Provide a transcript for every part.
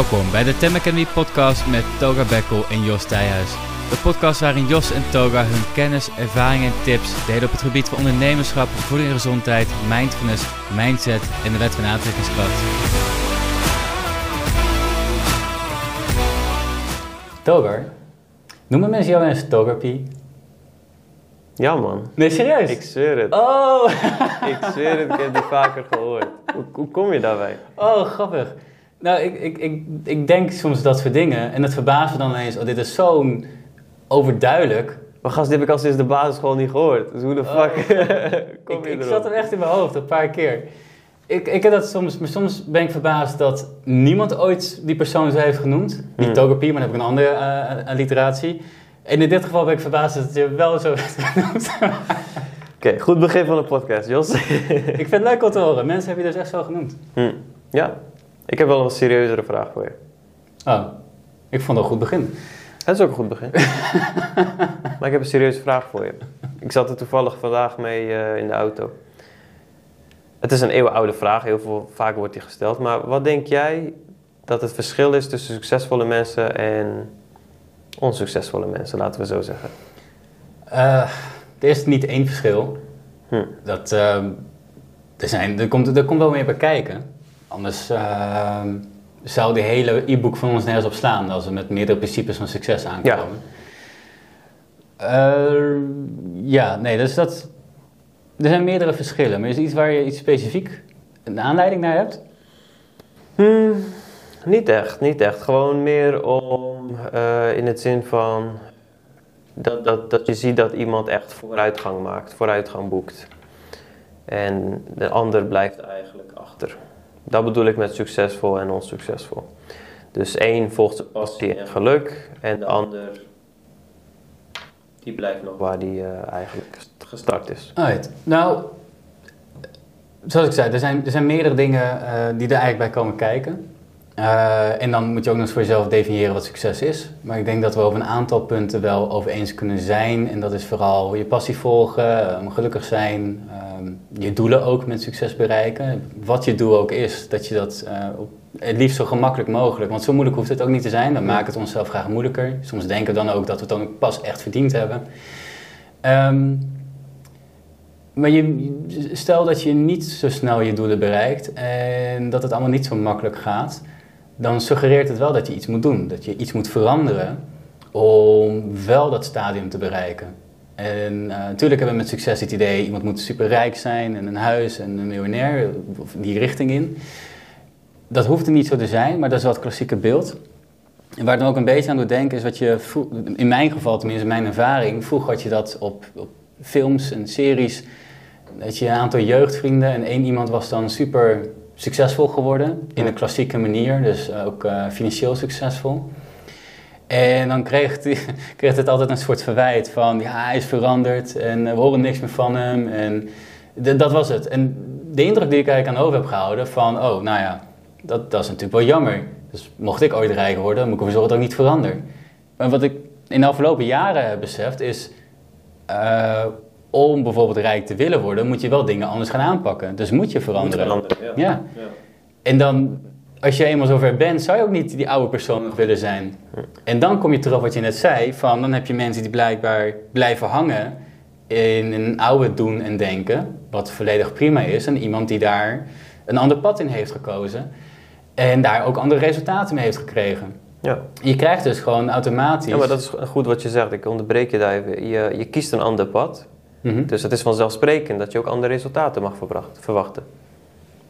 Welkom bij de Tem Academy podcast met Toga Bekkel en Jos Thijhuis. De podcast waarin Jos en Toga hun kennis, ervaringen en tips delen op het gebied van ondernemerschap, voeding en gezondheid, mindfulness, mindset en de wet van aantrekkingskracht. Togar? Noemen mensen jou eens Togarpie? Ja man, Nee, serieus? ik zweer het. Oh! Ik zweer het, ik heb die vaker gehoord. Hoe, hoe kom je daarbij? Oh, grappig. Nou, ik, ik, ik, ik denk soms dat soort dingen en het verbaast me dan ineens, oh, dit is zo'n overduidelijk. Maar gast, dit heb ik al sinds de basisschool niet gehoord. Dus hoe de fuck kom ik, je ik erop? zat hem echt in mijn hoofd een paar keer. Ik, ik heb dat soms, maar soms ben ik verbaasd dat niemand ooit die persoon zo heeft genoemd. Niet Hmm. Togepi, maar dan heb ik een andere eh, alliteratie. En in dit geval ben ik verbaasd dat het je wel zo heeft genoemd. Oké, goed begin van de podcast, Jos. ik vind het leuk om te horen. Mensen hebben je dus echt zo genoemd. Hm. Ja, ik heb wel een serieuzere vraag voor je. Oh, ik vond het een goed begin. Dat is ook een goed begin. maar ik heb een serieuze vraag voor je. Ik zat er toevallig vandaag mee eh, in de auto. Het is een eeuwenoude vraag, heel veel, vaak wordt die gesteld. Maar wat denk jij dat het verschil is tussen succesvolle mensen en onsuccesvolle mensen, laten we zo zeggen? Eh, er is niet één verschil. Hm. Dat, ehm, er, zijn, er, komt, er komt wel meer bij kijken. Anders ehm, zou die hele e-book van ons nergens op slaan als we met meerdere principes van succes aankomen. Eh, ja, nee, dus dat. Er zijn meerdere verschillen, maar is er iets waar je iets specifiek een aanleiding naar hebt? Hmm, niet echt, niet echt. Gewoon meer om eh, in het zin van dat, dat, dat je ziet dat iemand echt vooruitgang maakt, vooruitgang boekt. En de ander blijft eigenlijk. Dat bedoel ik met succesvol en onsuccesvol. Dus één volgt zijn passie en geluk en de ander die blijft nog waar die eh, eigenlijk gestart is. Nou, zoals ik zei, er zijn, er zijn meerdere dingen eh, die er eigenlijk bij komen kijken. Eh, en dan moet je ook nog eens voor jezelf definiëren wat succes is. Maar ik denk dat we over een aantal punten wel over eens kunnen zijn. En dat is vooral je passie volgen, eh, gelukkig zijn, ehm, je doelen ook met succes bereiken. Wat je doel ook is, dat je dat eh, op, het liefst zo gemakkelijk mogelijk. Want zo moeilijk hoeft het ook niet te zijn. Dan maakt het onszelf graag moeilijker. Soms denken we dan ook dat we het dan ook pas echt verdiend hebben. Ehm, maar je, stel dat je niet zo snel je doelen bereikt en dat het allemaal niet zo makkelijk gaat, dan suggereert het wel dat je iets moet doen. Dat je iets moet veranderen om wel dat stadium te bereiken. En eh, natuurlijk hebben we met succes het idee, iemand moet superrijk zijn en een huis en een miljonair, of die richting in. Dat hoeft er niet zo te zijn, maar dat is wel het klassieke beeld. En waar dan ook een beetje aan doet denken is wat je, in mijn geval tenminste, mijn ervaring, vroeger had je dat op, op films en series, dat je een aantal jeugdvrienden en één iemand was dan super succesvol geworden, in een klassieke manier, dus ook eh, financieel succesvol. En dan kreeg het, kreeg het altijd een soort verwijt van, ja, hij is veranderd en eh, we horen niks meer van hem. En dat was het. En de indruk die ik eigenlijk aan over heb gehouden van, oh, nou ja, dat, dat is natuurlijk wel jammer. Dus mocht ik ooit rijk worden, dan moet ik ervoor zorgen dat ik niet verander. Maar wat ik in de afgelopen jaren heb beseft is, eh, om bijvoorbeeld rijk te willen worden, moet je wel dingen anders gaan aanpakken. Dus moet je veranderen. ja. Ja. En dan, als je eenmaal zover bent, zou je ook niet die oude persoon nog willen zijn. En dan kom je terug op wat je net zei, van dan heb je mensen die blijkbaar blijven hangen in een oude doen en denken, wat volledig prima is, en iemand die daar een ander pad in heeft gekozen en daar ook andere resultaten mee heeft gekregen. Ja. Je krijgt dus gewoon automatisch... ja, maar dat is goed wat je zegt. Ik onderbreek je daar even. Je, je kiest een ander pad. Mhm. Dus het is vanzelfsprekend dat je ook andere resultaten mag verwacht- verwachten.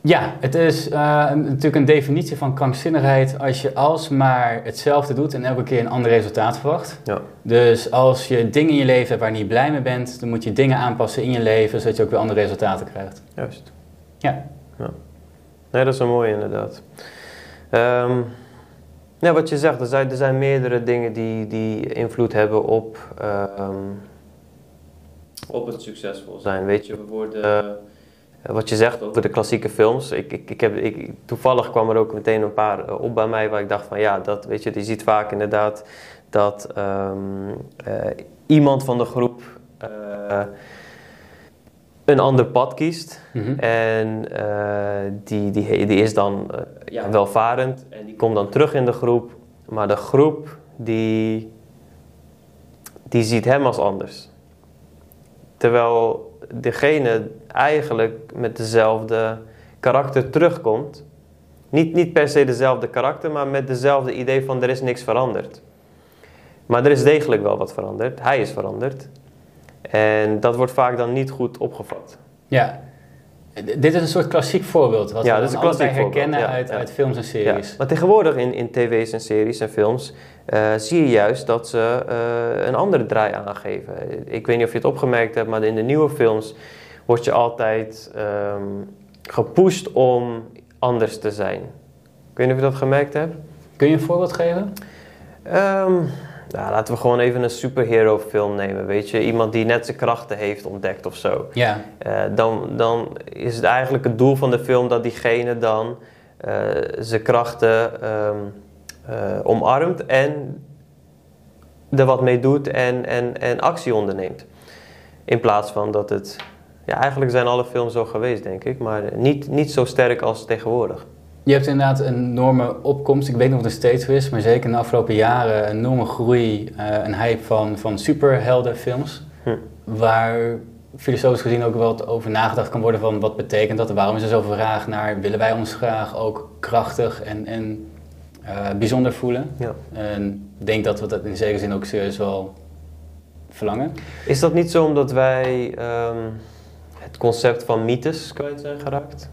Ja, het is eh, natuurlijk een definitie van krankzinnigheid als je alsmaar hetzelfde doet en elke keer een ander resultaat verwacht. Ja. Dus als je dingen in je leven hebt waar je niet blij mee bent, dan moet je dingen aanpassen in je leven zodat je ook weer andere resultaten krijgt. Juist. Ja. Nee, dat is een mooie inderdaad. Ehm, ja, wat je zegt, er zijn, er zijn meerdere dingen die, die invloed hebben op, ehm, op het succesvol zijn. Weet je, we worden, eh, wat je zegt over de klassieke films. Ik, ik, ik heb, ik, toevallig kwam er ook meteen een paar eh, op bij mij waar ik dacht van ja, dat, weet je, je ziet vaak inderdaad dat ehm, eh, iemand van de groep eh, een ander pad kiest. Mhm. En eh, die, die, die is dan ja, welvarend en die komt dan terug in de groep. Maar de groep die, die ziet hem als anders. Terwijl degene eigenlijk met dezelfde karakter terugkomt. Niet, niet per se dezelfde karakter, maar met dezelfde idee van er is niks veranderd. Maar er is degelijk wel wat veranderd. Hij is veranderd. En dat wordt vaak dan niet goed opgevat. Ja. Dit is een soort klassiek voorbeeld. Wat Ja, we dit is een klassiek herkennen voorbeeld, ja, uit, ja. uit films en Ja. series. Maar tegenwoordig in, in tv's en series en films eh, zie je juist dat ze eh, een andere draai aangeven. Ik weet niet of je het opgemerkt hebt, maar in de nieuwe films word je altijd ehm, gepusht om anders te zijn. Ik weet niet of je dat gemerkt hebt. Kun je een voorbeeld geven? Ehm, nou, laten we gewoon even een superhero film nemen, weet je. Iemand die net zijn krachten heeft ontdekt of zo. Ja. Eh, dan, dan is het eigenlijk het doel van de film dat diegene dan eh, zijn krachten ehm, eh, omarmt en er wat mee doet en, en, en actie onderneemt. In plaats van dat het... Ja, eigenlijk zijn alle films zo geweest, denk ik, maar niet, niet zo sterk als tegenwoordig. Je hebt inderdaad een enorme opkomst. Ik weet niet of het nog steeds zo is, maar zeker in de afgelopen jaren een enorme groei, eh, een hype van, van superheldenfilms. Hm. Waar filosofisch gezien ook wel over nagedacht kan worden van wat betekent dat? Waarom is er zoveel vraag naar, willen wij ons graag ook krachtig en, en eh, bijzonder voelen? Ja. En ik denk dat we dat in zekere zin ook serieus wel verlangen. Is dat niet zo omdat wij ehm, het concept van mythes kwijt zijn geraakt?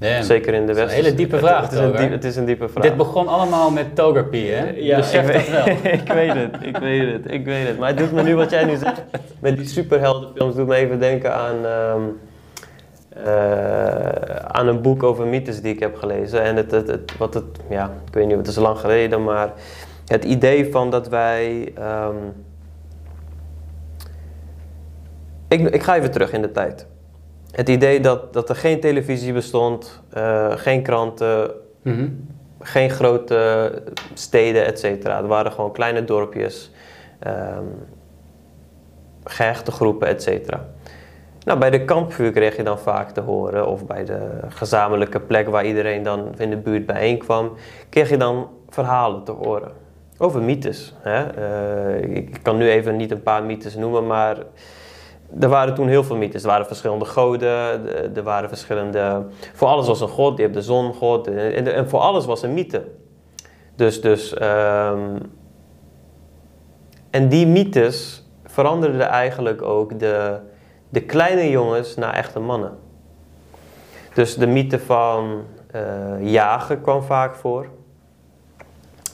Zeker in de is een hele diepe vraag, Het, het, is een diep- het is een diepe vraag. Dit begon allemaal met Togerpie, hè? Je beseft ik dat weet, wel. ik weet het, ik weet het, ik weet het. Maar het doet me nu wat jij nu zegt, met die superheldenfilms, doet me even denken aan, ehm, eh, aan een boek over mythes die ik heb gelezen. En het, het, het, wat het, ja, ik weet niet, het is lang geleden, maar het idee van dat wij... ehm, ik, ik ga even terug in de tijd. Het idee dat, dat er geen televisie bestond, eh, geen kranten, Mhm. geen grote steden, et cetera. Er waren gewoon kleine dorpjes, ehm gehechte groepen, et cetera. Nou, bij de kampvuur kreeg je dan vaak te horen, of bij de gezamenlijke plek waar iedereen dan in de buurt bijeenkwam, kreeg je dan verhalen te horen. Over mythes. Hè? Eh, ik kan nu even niet een paar mythes noemen, maar er waren toen heel veel mythes. Er waren verschillende goden, de- er waren verschillende... Voor alles was een god, je hebt de zongod, en, en, voor alles was een mythe. Dus, dus... ehm, en die mythes veranderden eigenlijk ook de, de kleine jongens naar echte mannen. Dus de mythe van eh, jagen kwam vaak voor.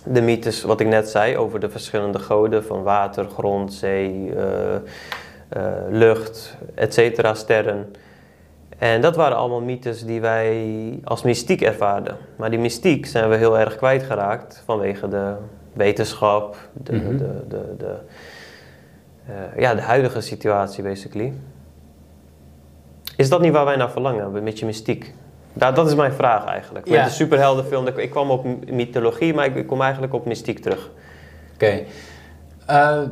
De mythes, wat ik net zei, over de verschillende goden van water, grond, zee, eh, lucht, etc., sterren. En dat waren allemaal mythes die wij als mystiek ervaarden. Maar die mystiek zijn we heel erg kwijtgeraakt vanwege de wetenschap, de, Mhm. de, de, de, eh, ja, de huidige situatie basically. Is dat niet waar wij naar verlangen, met je mystiek? Dat is mijn vraag eigenlijk. Met Ja. de superheldenfilm, ik- ik kwam op mythologie, maar ik, ik kom eigenlijk op mystiek terug. Oké. Eh,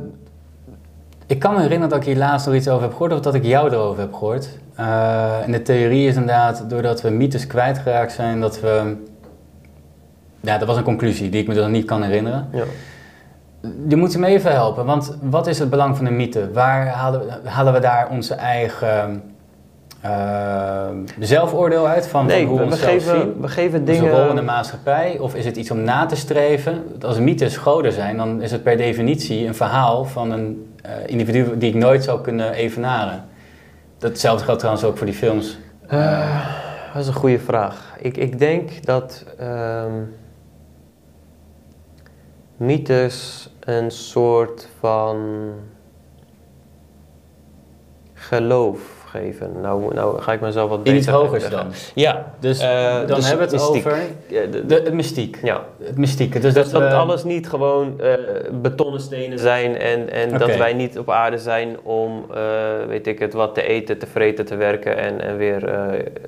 ik kan me herinneren dat ik hier laatst nog iets over heb gehoord, of dat ik jou erover heb gehoord. Eh, en de theorie is inderdaad, doordat we mythes kwijtgeraakt zijn, dat we... Ja, dat was een conclusie die ik me dus nog niet kan herinneren. Ja. Je moet me even helpen, want wat is het belang van een mythe? Waar halen halen we daar onze eigen eh, zelfoordeel uit van, nee, van hoe we we, onszelf zien? geven, we geven Onze rol in de dingen... maatschappij? Of is het iets om na te streven? Als mythes goden zijn, dan is het per definitie een verhaal van een eh, individu die ik nooit zou kunnen evenaren. Datzelfde geldt trouwens ook voor die films. Eh, dat is een goede vraag. Ik, ik denk dat ehm, mythes een soort van geloof geven. Nou, nou ga ik mezelf wat In iets beter hogers dan. Ja, Dus eh, dan dus hebben we het mystiek. over de- de, het mystiek. ja. Het mystieke. Dus Dus dat, dat, we- alles niet gewoon eh, betonnen stenen zijn en, en dat wij niet op aarde zijn om, eh, weet ik het, wat te eten, te vreten, te werken en, en weer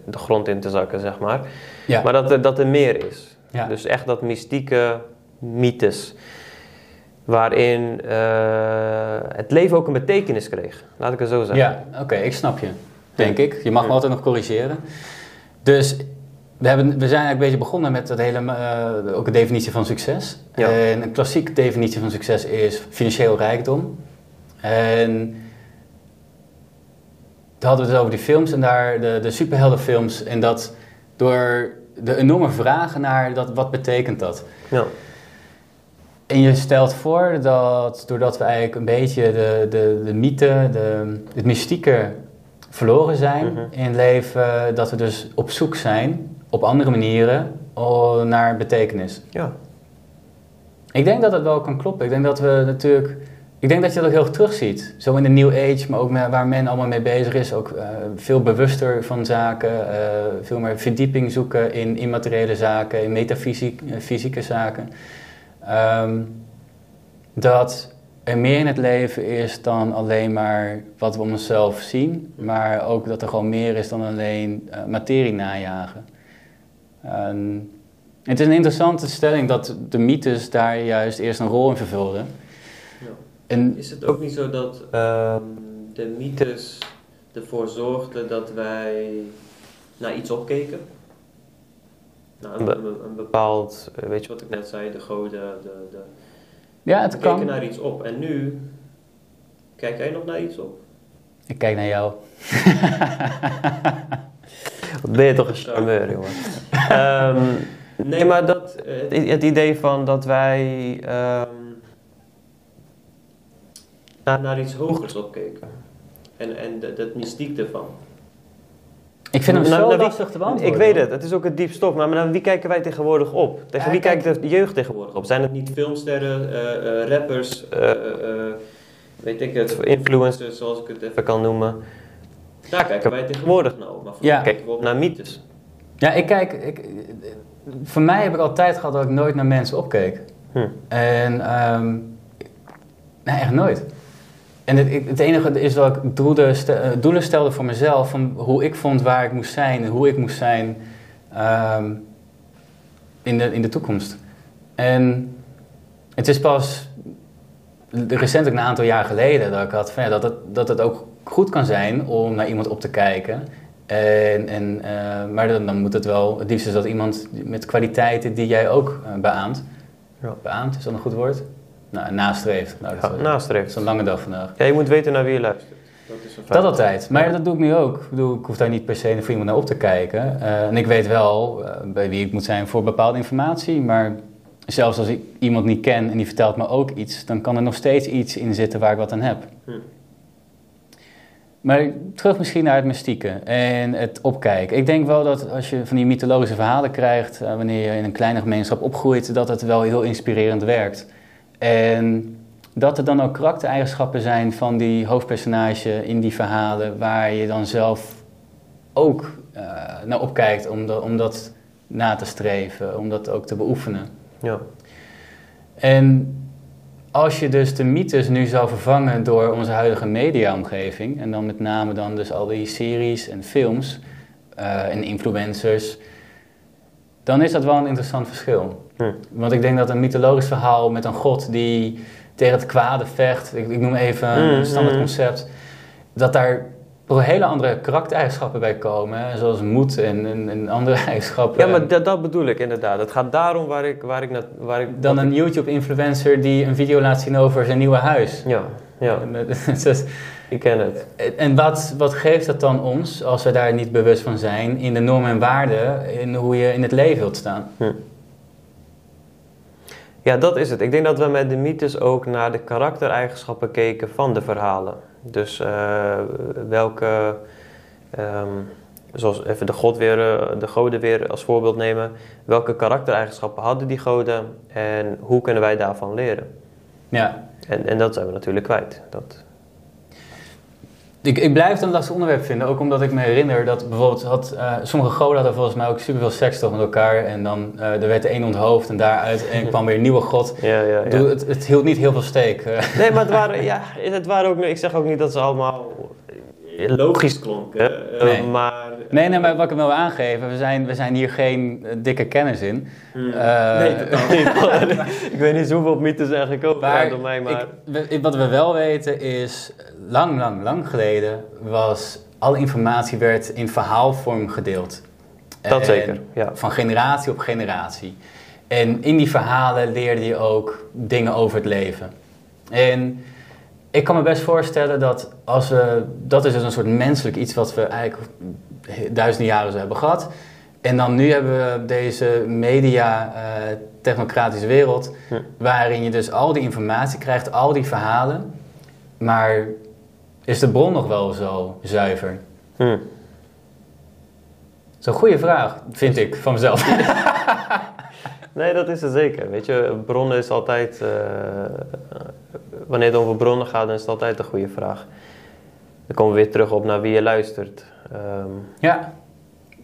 de grond in te zakken, zeg maar. Ja. Maar dat er, dat er meer is. Ja. Dus echt dat mystieke mythes. Waarin eh, het leven ook een betekenis kreeg. Laat ik het zo zeggen. Ja, oké, ik snap je. Denk ik. Je mag me altijd nog corrigeren. Dus we, hebben, we zijn eigenlijk een beetje begonnen met dat hele, eh, ook een definitie van succes. Ja. En een klassieke definitie van succes is financieel rijkdom. En toen hadden we het over die films en daar de, de superheldenfilms. En dat door de enorme vragen naar dat, wat betekent dat? Ja. En je stelt voor dat doordat we eigenlijk een beetje de, de, de mythe, de, het mystieke verloren zijn Mhm. in het leven, dat we dus op zoek zijn op andere manieren naar betekenis. ja. Ik denk dat dat wel kan kloppen. Ik denk dat we natuurlijk. Ik denk dat je dat ook heel erg terugziet. Zo in de New Age, maar ook met- waar men allemaal mee bezig is. Ook eh, veel bewuster van zaken. eh, veel meer verdieping zoeken in immateriële zaken, in metafysieke zaken. Ehm, dat er meer in het leven is dan alleen maar wat we om onszelf zien. Maar ook dat er gewoon meer is dan alleen eh, materie najagen. Ehm, het is een interessante stelling dat de mythes daar juist eerst een rol in vervulden. Ja. En Is het ook niet zo dat ehm, de mythes ervoor zorgden dat wij naar iets opkeken? Nou, een, be- een bepaald, eh, weet je wat ik net zei, de goden, de, de, ja, het we keken kan. naar iets op. En nu, kijk jij nog naar iets op? Ik kijk naar jou. Wat ben je toch een charmeur, jongen. Ehm, nee, maar dat, eh, het, het idee van dat wij ehm, naar, naar iets hogers opkeken. En, en de, dat mystiek ervan. Ik vind hem Nou, zo nou, wie- lastig te beantwoorden. Ik weet het, het is ook een diep stof. Maar naar wie kijken wij tegenwoordig op? Tegen Ja, wie kijk- kijkt de jeugd tegenwoordig op? Zijn het niet filmsterren, eh, eh, rappers, eh, eh, weet ik het, influencers zoals ik het even kan noemen? Daar kijken wij tegenwoordig naar op. Maar voor Ja. mij kijken we op naar mythes. Ja, ik kijk. Ik, voor mij heb ik altijd gehad dat ik nooit naar mensen opkeek. Hm. En. ehm nee, echt nooit. En het, het enige is dat ik doelen, eh, doelen stelde voor mezelf. Van hoe ik vond waar ik moest zijn en hoe ik moest zijn ehm, in, de, in de toekomst. En het is pas recentelijk een aantal jaar geleden dat ik had van, ja, dat, het, dat het ook goed kan zijn om naar iemand op te kijken. En, en, eh, maar dan, dan moet het wel, het liefst is dat iemand met kwaliteiten die jij ook eh, beaamt. Ja. Beaamt, is dat een goed woord? Nou, nastreeft. Nou, dat, Ja, is- een lange dag vandaag. Ja, je moet weten naar wie je luistert. Dat is een Dat altijd. Maar dat doe ik nu ook. Ik, bedoel, ik hoef daar niet per se voor iemand naar op te kijken. Eh, en ik weet wel eh, bij wie ik moet zijn voor bepaalde informatie. Maar zelfs als ik iemand niet ken en die vertelt me ook iets, dan kan er nog steeds iets in zitten waar ik wat aan heb. Hm. Maar terug misschien naar het mystieke en het opkijken. Ik denk wel dat als je van die mythologische verhalen krijgt, eh, wanneer je in een kleine gemeenschap opgroeit, dat het wel heel inspirerend werkt. En dat er dan ook karaktereigenschappen zijn van die hoofdpersonage in die verhalen, waar je dan zelf ook eh, naar opkijkt om, dat- om dat na te streven, om dat ook te beoefenen. Ja. En als je dus de mythes nu zou vervangen door onze huidige mediaomgeving, en dan met name dan dus al die series en films eh, en influencers, dan is dat wel een interessant verschil. Hm. Want ik denk dat een mythologisch verhaal met een god die tegen het kwade vecht, ik, ik noem even een Mm, standaard mm. concept, dat daar hele andere karaktereigenschappen bij komen, hè, zoals moed en, en, en andere eigenschappen. Ja, maar dat, dat bedoel ik inderdaad. Het gaat daarom waar ik, waar ik, naar, waar ik dan een YouTube-influencer die een video laat zien over zijn nieuwe huis. Ja, ja, is- ik ken het. En wat, wat geeft dat dan ons, als we daar niet bewust van zijn, in de normen en waarden, in hoe je in het leven wilt staan? Ja, dat is het. Ik denk dat we met de mythes ook naar de karaktereigenschappen keken van de verhalen. Dus eh, welke, ehm, zoals even de, god weer, eh, de goden weer als voorbeeld nemen. Welke karaktereigenschappen hadden die goden en hoe kunnen wij daarvan leren? Ja, En, en dat zijn we natuurlijk kwijt. Dat, ik, ik blijf het een lastig onderwerp vinden, ook omdat ik me herinner dat bijvoorbeeld had, eh, sommige goden hadden volgens mij ook superveel seks toch met elkaar en dan eh, er werd de een onthoofd en daaruit en kwam weer een nieuwe god. ja, ja, ja. bedoel, Het, het hield niet heel veel steek. eh. Nee, maar het waren, ja, het waren ook, ik zeg ook niet dat ze allemaal logisch klonk. hè. Eh, Nee. maar... Nee, nee, maar wat ik wil aangeven, we zijn, we zijn hier geen eh, dikke kennis in. Hmm. Eh, nee, ik weet niet hoeveel mythes zijn gekomen Maar door mij, maar... ik- wat we wel weten is, lang, lang, lang geleden was alle informatie werd in verhaalvorm gedeeld. dat En zeker, ja. Van generatie op generatie. En in die verhalen leerde je ook dingen over het leven. En ik kan me best voorstellen dat als we, dat is dus een soort menselijk iets wat we eigenlijk duizenden jaren zo hebben gehad. En dan nu hebben we deze media eh, technocratische wereld, Hm. waarin je dus al die informatie krijgt, al die verhalen. Maar is de bron nog wel zo zuiver? Hm. Dat is een goede vraag, vind ik, van mezelf. Nee, dat is er zeker. Weet je, bronnen is altijd... eh, wanneer het over bronnen gaat, dan is het altijd een goede vraag. Dan komen we weer terug op naar wie je luistert. Ehm, Ja,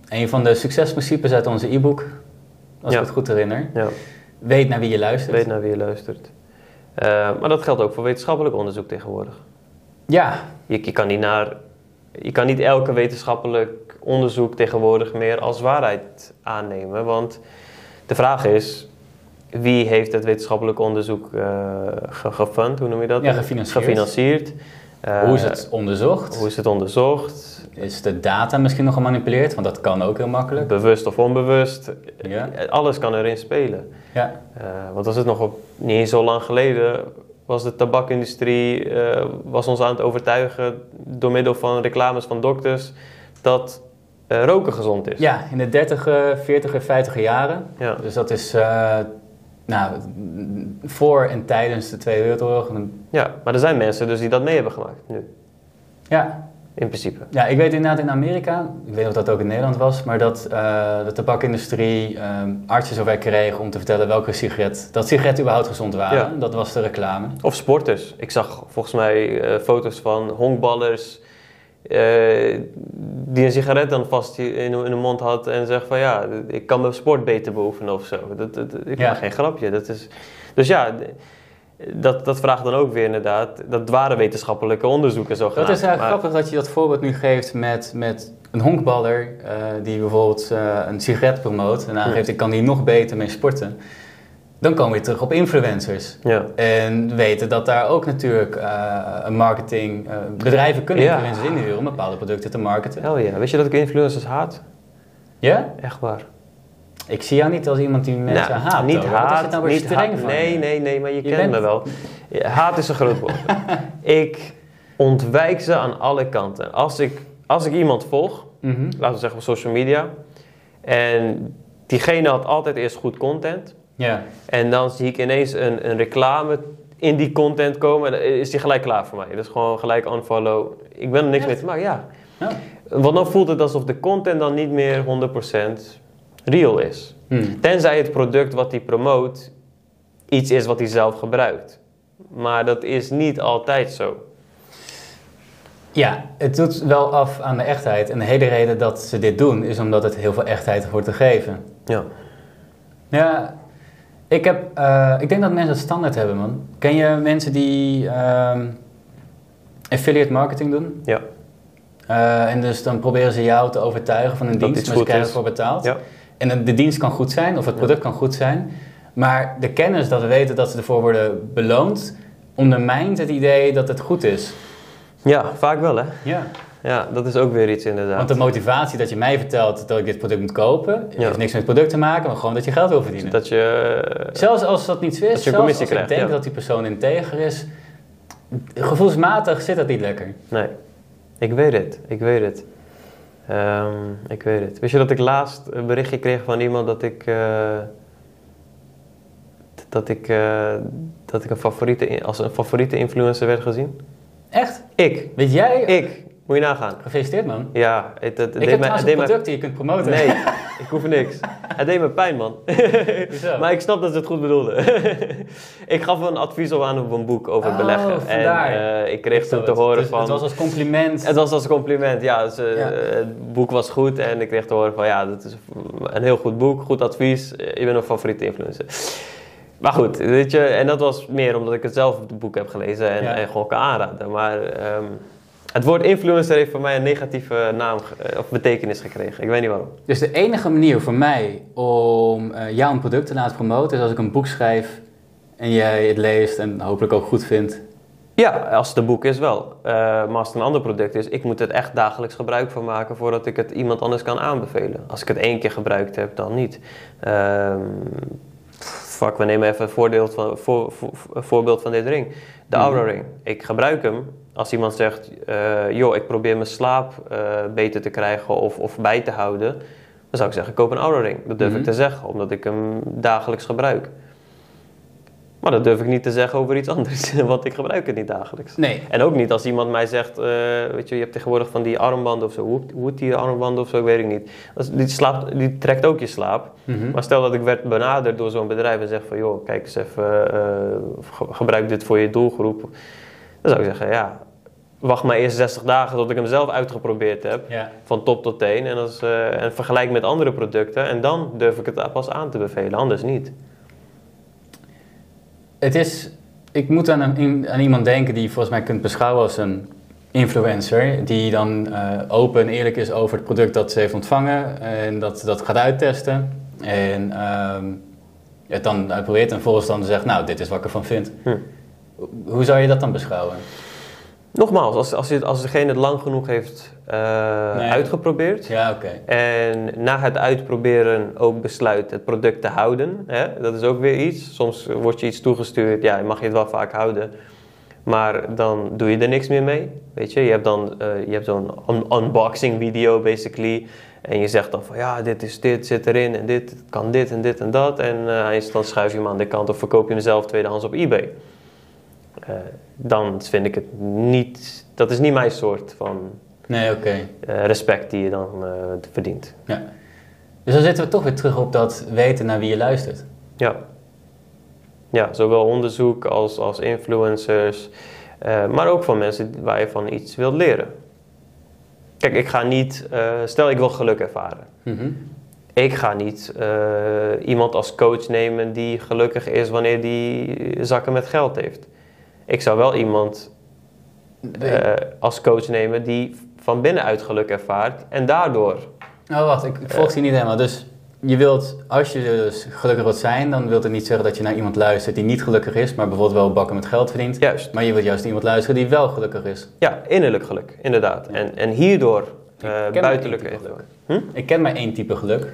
een van de succesprincipes uit onze e-book, als Ja. ik het goed herinner. ja, Weet naar wie je luistert. weet naar wie je luistert. Eh, maar dat geldt ook voor wetenschappelijk onderzoek tegenwoordig. Ja, Je, je, kan niet naar, je kan niet elke wetenschappelijk onderzoek tegenwoordig meer als waarheid aannemen. Want de vraag is, wie heeft het wetenschappelijk onderzoek eh ge- gefund? Hoe noem je dat? Ja, gefinancierd. Gefinancierd. Eh, hoe is het onderzocht? Hoe is het onderzocht? Is de data misschien nog gemanipuleerd? Want dat kan ook heel makkelijk. Bewust of onbewust? Ja. Alles kan erin spelen. Ja, Eh, want als het nog op, niet eens zo lang geleden was de tabakindustrie eh, was ons aan het overtuigen door middel van reclames van dokters dat eh, roken gezond is. ja in de 30, 40, 50 jaren. Ja. Dus dat is eh, nou, voor en tijdens de Tweede Wereldoorlog. Ja, maar er zijn mensen dus die dat mee hebben gemaakt nu, Ja, in principe. Ja, ik weet inderdaad in Amerika, ik weet niet of dat ook in Nederland was, maar dat eh, de tabakindustrie ehm, artsen zover kreeg om te vertellen welke sigaret, dat sigaretten überhaupt gezond waren. Ja. Dat was de reclame. Of sporters. Ik zag volgens mij eh, foto's van honkballers eh, die een sigaret dan vast in, in hun mond had en zegt van ja, ik kan mijn sport beter beoefenen of zo. Dat, dat, ik Ja. maak geen grapje. Dat is, dus ja, dat, dat vraagt dan ook weer inderdaad, dat waren wetenschappelijke onderzoeken zo Dat is eigenlijk grappig dat je dat voorbeeld nu geeft met, met een honkballer eh, die bijvoorbeeld eh, een sigaret promoot en aangeeft ik kan hier nog beter mee sporten. Dan komen we terug op influencers. Ja. En weten dat daar ook natuurlijk een marketing, eh, bedrijven kunnen Ja. influencers inhuren om bepaalde producten te marketen. Ja. Weet je dat ik influencers haat? Ja? Echt waar. Ik zie jou niet als iemand die mensen Nou, haat. Niet hoor. Wat is haat, het nou weer niet streng haat. van Nee, nee, nee, maar je, Je kent bent- me wel. Haat is een groot woord. ik ontwijk ze aan alle kanten. Als ik, als ik iemand volg, Mhm. laten we zeggen op social media, en diegene had altijd eerst goed content, Ja. en dan zie ik ineens een, een reclame in die content komen, en is die gelijk klaar voor mij. Dat is gewoon gelijk unfollow. Ik ben er niks Echt? mee te maken, ja. Ja. Want dan voelt het alsof de content dan niet meer 100% real is. Hm. Tenzij het product wat hij promoot iets is wat hij zelf gebruikt. Maar dat is niet altijd zo. Ja, het doet wel af aan de echtheid. En de hele reden dat ze dit doen is omdat het heel veel echtheid wordt te geven. Ja. Ja, ik, heb, eh, ik denk dat mensen het standaard hebben, man. Ken je mensen die ehm, affiliate marketing doen? Ja. Eh, en dus dan proberen ze jou te overtuigen van een Dat dienst, maar ze krijgen ervoor betaald. Ja. En de, de dienst kan goed zijn, of het product kan goed zijn. Maar de kennis dat we weten dat ze ervoor worden beloond, ondermijnt het idee dat het goed is. ja, vaak wel hè. Ja. Ja, dat is ook weer iets inderdaad. Want de motivatie dat je mij vertelt dat ik dit product moet kopen, Ja. heeft niks met het product te maken, maar gewoon dat je geld wil verdienen. Dat je... eh, Zelfs als dat niet zo is, Dat je zelfs als ik krijgt, denk ja. dat die persoon integer is, gevoelsmatig zit dat niet lekker. Nee, ik weet het. Ik weet het. Ehm, ik weet het. Wist je dat ik laatst een berichtje kreeg van iemand dat ik... eh, dat ik, eh, dat ik een favoriete, als een favoriete influencer werd gezien? Echt? Ik. Weet jij? Ik. Moet je nagaan. Gefeliciteerd man. Ja, het, het, ik deed heb het een product die je kunt promoten. Nee, ik hoef niks. Het deed me pijn, man. Maar ik snap dat ze het goed bedoelden. ik gaf een advies op aan op een boek over Oh, beleggen. En vandaar. eh, ik kreeg Ik toen te het. horen Dus van... Het was als compliment. Het was als compliment, ja. Ja. eh, Het boek was goed en ik kreeg te horen van ja, dat is een heel goed boek, goed advies. Je bent een favoriete influencer. Maar goed, weet je, en dat was meer omdat ik het zelf op het boek heb gelezen en, Ja. en gewoon kan aanraden. Maar ehm, Het woord influencer heeft voor mij een negatieve naam eh, of betekenis gekregen. Ik weet niet waarom. Dus de enige manier voor mij om eh, jou een product te laten promoten is als ik een boek schrijf en jij het leest en hopelijk ook goed vindt. Ja, als het een boek is wel. Eh, maar als het een ander product is, ik moet het echt dagelijks gebruik van maken voordat ik het iemand anders kan aanbevelen. Als ik het één keer gebruikt heb, dan niet. Ehm fuck, we nemen even een voorbeeld van, voor, voorbeeld van dit ring. De Aura Ring. Ik gebruik hem. Als iemand zegt, eh, joh, ik probeer mijn slaap eh, beter te krijgen of, of bij te houden. Dan zou ik zeggen, koop een Aura Ring. Dat durf Mhm. ik te zeggen, omdat ik hem dagelijks gebruik. Maar dat durf ik niet te zeggen over iets anders, want ik gebruik het niet dagelijks. Nee. En ook niet als iemand mij zegt, eh, weet je, je hebt tegenwoordig van die armbanden of zo, hoe, hoe heet die armbanden of zo, ik weet ik niet. Die, slaapt, die trekt ook je slaap. Mhm. Maar stel dat ik werd benaderd door zo'n bedrijf en zeg van, joh, kijk eens even, eh, ge- gebruik dit voor je doelgroep. Dan zou ik zeggen, ja, wacht maar eerst 60 dagen tot ik hem zelf uitgeprobeerd heb, Ja. van top tot teen. En, als, eh, en vergelijk met andere producten en dan durf ik het pas aan te bevelen, anders niet. Het is, ik moet aan, een, aan iemand denken die je volgens mij kunt beschouwen als een influencer. Die dan eh, open en eerlijk is over het product dat ze heeft ontvangen. En dat, dat gaat uittesten. En ehm, het dan uitprobeert en vervolgens dan zegt, nou, dit is wat ik ervan vind. Hm. Hoe zou je dat dan beschouwen? Nogmaals, als, als, je, als degene het lang genoeg heeft eh, Nee. uitgeprobeerd Ja, en na het uitproberen ook besluit het product te houden, hè, dat is ook weer iets. Soms wordt je iets toegestuurd, ja, mag je het wel vaak houden, maar dan doe je er niks meer mee. Weet je, je hebt dan eh, je hebt zo'n un- unboxing video basically. En je zegt dan van ja, dit is dit, zit erin en dit kan dit en dit en dat. En eh, dan schuif je hem aan de kant of verkoop je hem zelf tweedehands op eBay. Dan vind ik het niet, dat is niet mijn soort van Nee, oké. eh, respect die je dan eh, verdient. Ja. Dus dan zitten we toch weer terug op dat weten naar wie je luistert. Ja. Ja, zowel onderzoek als, als influencers, eh, maar ook van mensen waar je van iets wilt leren. Kijk, ik ga niet, stel ik wil geluk ervaren. Mhm. Ik ga niet iemand als coach nemen die gelukkig is wanneer die zakken met geld heeft. Ik zou wel iemand eh, als coach nemen die van binnenuit geluk ervaart en daardoor. Oh, wacht, ik, ik volg je niet helemaal. Dus je wilt, als je dus gelukkig wilt zijn, dan wil het niet zeggen dat je naar iemand luistert die niet gelukkig is, maar bijvoorbeeld wel bakken met geld verdient. Juist. Maar je wilt juist naar iemand luisteren die wel gelukkig is. Ja, innerlijk geluk, inderdaad. En, en hierdoor eh buitenlijke één type invloed. Ik ken maar één type geluk.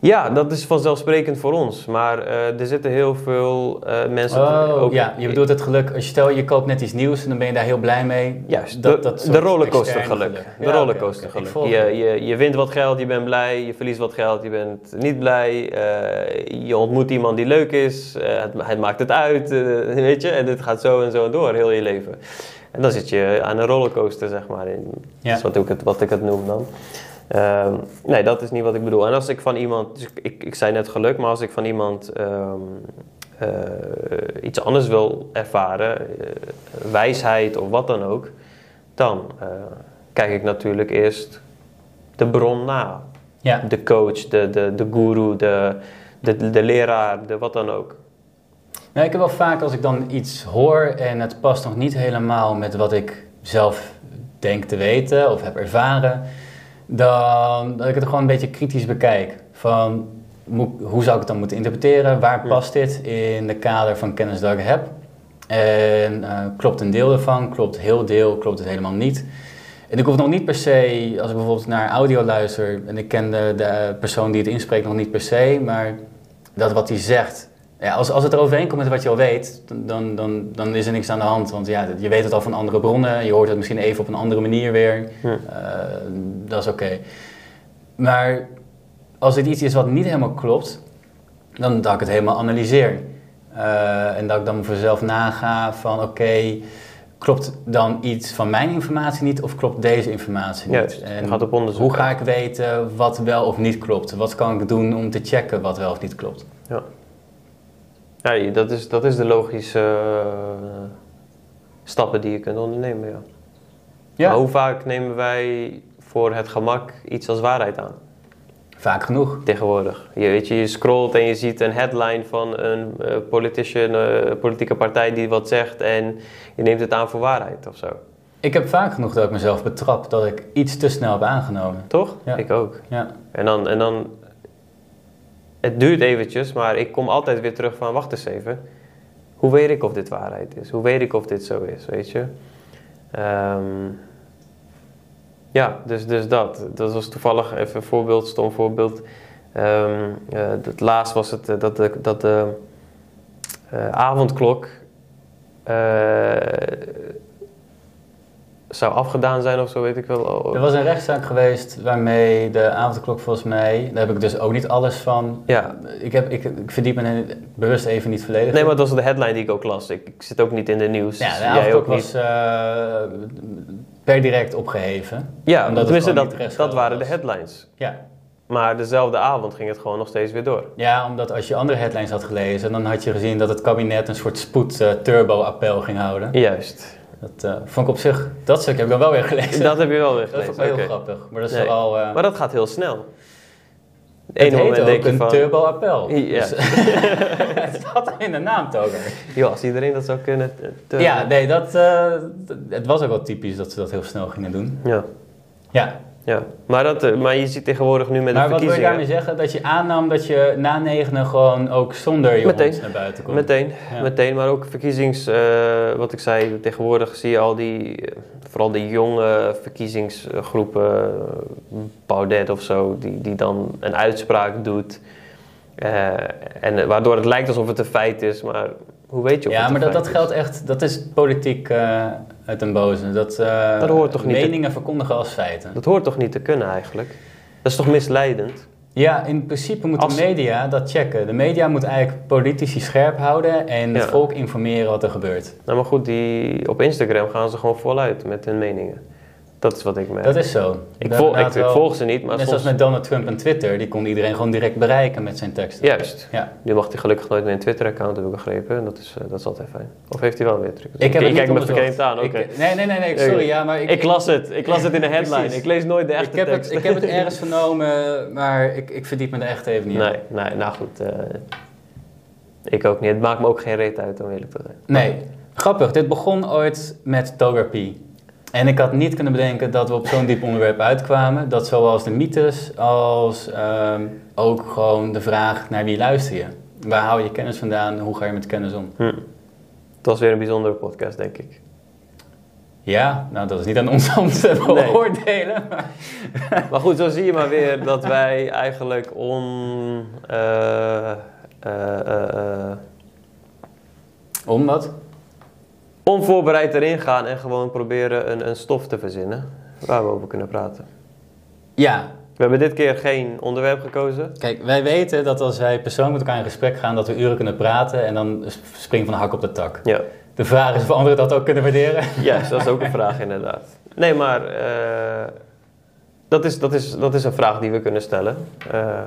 Ja, dat is vanzelfsprekend voor ons. Maar eh, er zitten heel veel eh, mensen... Oh, ook- ja, je bedoelt het geluk. Als je stel je koopt net iets nieuws en dan ben je daar heel blij mee. Juist, Dat- de, dat de rollercoaster geluk. geluk. De Ja, rollercoaster geluk. Je, je, je wint wat geld, je bent blij. Je verliest wat geld, je bent niet blij. eh, je ontmoet iemand die leuk is. het, het maakt het uit, weet je. En dit gaat zo en zo door, heel je leven. En dan zit je aan een rollercoaster, zeg maar. In, Ja. Dat is wat ik, het, wat ik het noem dan. Ehm, nee, dat is niet wat ik bedoel. En als ik van iemand, dus ik, ik, ik zei net geluk, maar als ik van iemand ehm, eh, iets anders wil ervaren, eh, wijsheid of wat dan ook, dan eh, kijk ik natuurlijk eerst de bron na. Ja. De coach, de, de, de guru, de, de, de leraar, de wat dan ook. Nou, ik heb wel vaak als ik dan iets hoor en het past nog niet helemaal met wat ik zelf denk te weten of heb ervaren, dan dat ik het gewoon een beetje kritisch bekijk. Van hoe zou ik het dan moeten interpreteren? Waar past dit in de kader van kennis dat ik heb? En eh, klopt een deel ervan? Klopt heel deel? Klopt het helemaal niet? En ik hoef nog niet per se, als ik bijvoorbeeld naar audio luister en ik ken de, de persoon die het inspreekt nog niet per se, maar dat wat hij zegt, ja, als, als het er overeenkomt met wat je al weet, dan, dan, dan is er niks aan de hand. Want ja, je weet het al van andere bronnen, je hoort het misschien even op een andere manier weer. Eh, dat is oké. Maar als het iets is wat niet helemaal klopt, dan dat ik het helemaal analyseer. Eh, en dat ik dan voor mezelf naga van oké, klopt dan iets van mijn informatie niet of klopt deze informatie niet? Juist, en gaat op onderzoek hoe ga ik weten wat wel of niet klopt? Wat kan ik doen om te checken wat wel of niet klopt? Ja, je- dat is, dat is de logische eh, stappen die je kunt ondernemen, ja. Ja, Maar hoe vaak nemen wij voor het gemak iets als waarheid aan? vaak genoeg. Tegenwoordig. Je, weet je, je scrolt en je ziet een headline van een politician, eh, politieke partij die wat zegt en je neemt het aan voor waarheid of zo. Ik heb vaak genoeg dat ik mezelf betrap dat ik iets te snel heb aangenomen. Toch? Ja. Ik ook. Ja, En dan, en dan, het duurt eventjes, maar ik kom altijd weer terug van, wacht eens even. Hoe weet ik of dit waarheid is? Hoe weet ik of dit zo is, weet je? Ehm, ja, dus, dus dat. Dat was toevallig even een voorbeeld, stom voorbeeld. Ehm, eh, het laatst was het eh, dat de, dat de eh, avondklok zou afgedaan zijn of zo, weet ik wel. er was een rechtszaak geweest waarmee de avondklok volgens mij, daar heb ik dus ook niet alles van. Ja, Ik, heb, ik, ik verdiep me bewust even niet volledig. Nee, maar dat was de headline die ik ook las. Ik, ik zit ook niet in de nieuws. Ja, de avondklok was eh, per direct opgeheven. Ja, omdat tenminste, dat, dat waren de headlines. Ja. Maar dezelfde avond ging het gewoon nog steeds weer door. ja, omdat als je andere headlines had gelezen, dan had je gezien dat het kabinet een soort spoed-turbo-appel ging houden. Juist. Dat eh, vond ik op zich, dat stuk heb ik dan wel weer gelezen. Dat heb je wel weer Dat vond ik gelezen. wel heel grappig. Maar dat is Nee. eh Maar dat gaat heel snel. Het Eén moment denk je een van... turbo-appel. Ja. Dus, het zat in de naam, Toger. Joh, als iedereen dat zou kunnen... eh, Ja, nee, dat, het was ook wel typisch dat ze dat heel snel gingen doen. Ja, Ja, ja. Maar, dat, eh, maar je ziet tegenwoordig nu met maar de wat wil je verkiezingen... daarmee zeggen? Dat je aannam dat je na negenen gewoon ook zonder hond naar buiten komt? Meteen, Ja. meteen, maar ook verkiezings, eh, wat ik zei, tegenwoordig zie je al die, eh, vooral die jonge verkiezingsgroepen, Baudet of zo, die, die dan een uitspraak doet. En waardoor het lijkt alsof het een feit is, maar hoe weet je of Ja, het maar dat, dat geldt echt, dat is politiek uit den boze. Dat, eh, Dat hoort toch niet te- Meningen verkondigen als feiten. Dat hoort toch niet te kunnen eigenlijk? Dat is toch misleidend? Ja, in principe moeten Als- de media dat checken. De media moet eigenlijk politici scherp houden en het Ja. volk informeren wat er gebeurt. Nou, maar goed, die, op Instagram gaan ze gewoon voluit met hun meningen. Dat is wat ik merk. Dat is zo. ik, vol, ik, ik volg ze niet, maar Net soms... zoals met Donald Trump en Twitter, die kon iedereen gewoon direct bereiken met zijn teksten. Juist. Ja. Nu mag hij gelukkig nooit meer een Twitter-account, heb ik begrepen. En dat is, eh, dat is altijd fijn. Of heeft hij wel weer Twitter? Ik heb het kijk me verkeerd aan, oké. Ik- Nee, nee, nee, nee, sorry, ja, maar ik, Ik, las het. Ik las het in de headline. Precies. Ik lees nooit de ik, echte heb het, tekst. ik heb het ergens vernomen, maar ik, ik verdiep me er echt even niet in. Nee, nee, nou goed. eh, ik ook niet. Het maakt me ook geen reet uit om eerlijk te zijn. Nee, grappig. Dit begon ooit met Togar P. En ik had niet kunnen bedenken dat we op zo'n diep onderwerp uitkwamen. Dat zowel de mythes als ehm, ook gewoon de vraag naar wie luister je? Waar hou je kennis vandaan? Hoe ga je met kennis om? Hm. Het was weer een bijzondere podcast, denk ik. Ja, nou dat is niet aan ons om te Nee. beoordelen. maar- Maar goed, zo zie je maar weer dat wij eigenlijk on... eh, eh, Omdat? Onvoorbereid erin gaan en gewoon proberen een, een stof te verzinnen waar we over kunnen praten. Ja, We hebben dit keer geen onderwerp gekozen. kijk, wij weten dat als wij persoonlijk met elkaar in gesprek gaan, dat we uren kunnen praten en dan springt van de hak op de tak. Ja, De vraag is of anderen dat ook kunnen waarderen. juist, dat is ook een vraag inderdaad. Nee, maar eh, dat, is, dat, is, dat is een vraag die we kunnen stellen. Eh,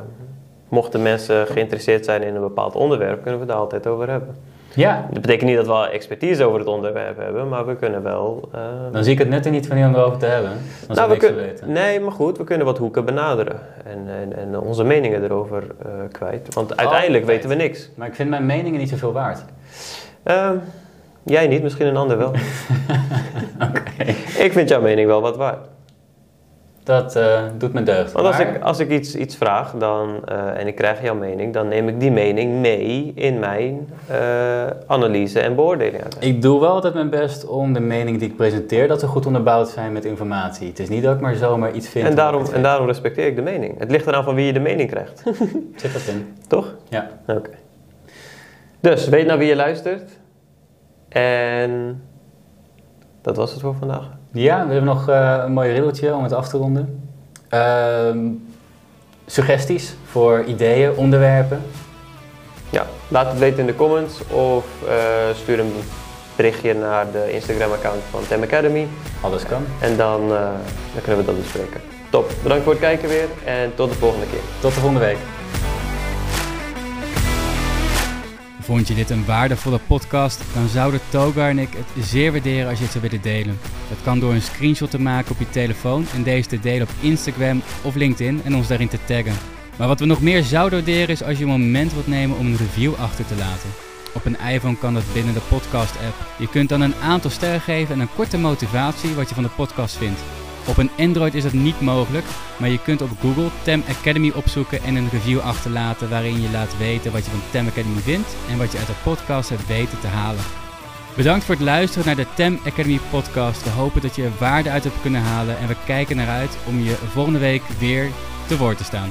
mochten mensen geïnteresseerd zijn in een bepaald onderwerp, kunnen we daar altijd over hebben. Ja, Dat betekent niet dat we al expertise over het onderwerp hebben, maar we kunnen wel... eh, dan zie ik het net er niet van om erover te hebben. Dan zou we kun- weten. Nee, maar goed, we kunnen wat hoeken benaderen en, en, en onze meningen erover eh, kwijt. Want uiteindelijk Altijd. weten we niks. Maar ik vind mijn meningen niet zoveel waard. Ehm, jij niet, misschien een ander wel. Ik vind jouw mening wel wat waard. Dat eh, doet me deugd. Want als Maar- ik, als ik iets, iets vraag dan, eh, en ik krijg jouw mening, dan neem ik die mening mee in mijn eh, analyse en beoordeling. Ik doe wel altijd mijn best om de meningen die ik presenteer, dat ze goed onderbouwd zijn met informatie. Het is niet dat ik maar zomaar iets vind. En daarom, en daarom respecteer ik de mening. Het ligt eraan van wie je de mening krijgt. Zit dat in? Toch? Ja. Oké. Dus, weet naar wie je luistert. En dat was het voor vandaag. Ja, we hebben nog eh, een mooi riddeltje om het af te ronden. Ehm, suggesties voor ideeën, onderwerpen. Ja, laat het weten in de comments of eh, stuur een berichtje naar de Instagram-account van Tem Academy. Alles kan. En dan, eh, dan kunnen we dat bespreken. Top, bedankt voor het kijken weer en tot de volgende keer. Tot de volgende week. Vond je dit een waardevolle podcast? Dan zouden Togar en ik het zeer waarderen als je het zou willen delen. Dat kan door een screenshot te maken op je telefoon en deze te delen op Instagram of LinkedIn en ons daarin te taggen. Maar wat we nog meer zouden waarderen is als je een moment wilt nemen om een review achter te laten. Op een iPhone kan dat binnen de podcast-app. Je kunt dan een aantal sterren geven en een korte motivatie wat je van de podcast vindt. Op een Android is dat niet mogelijk, maar je kunt op Google Tem Academy opzoeken en een review achterlaten waarin je laat weten wat je van Tem Academy vindt en wat je uit de podcast hebt weten te halen. Bedankt voor het luisteren naar de Tem Academy podcast. We hopen dat je er waarde uit hebt kunnen halen en we kijken naar uit om je volgende week weer te woord te staan.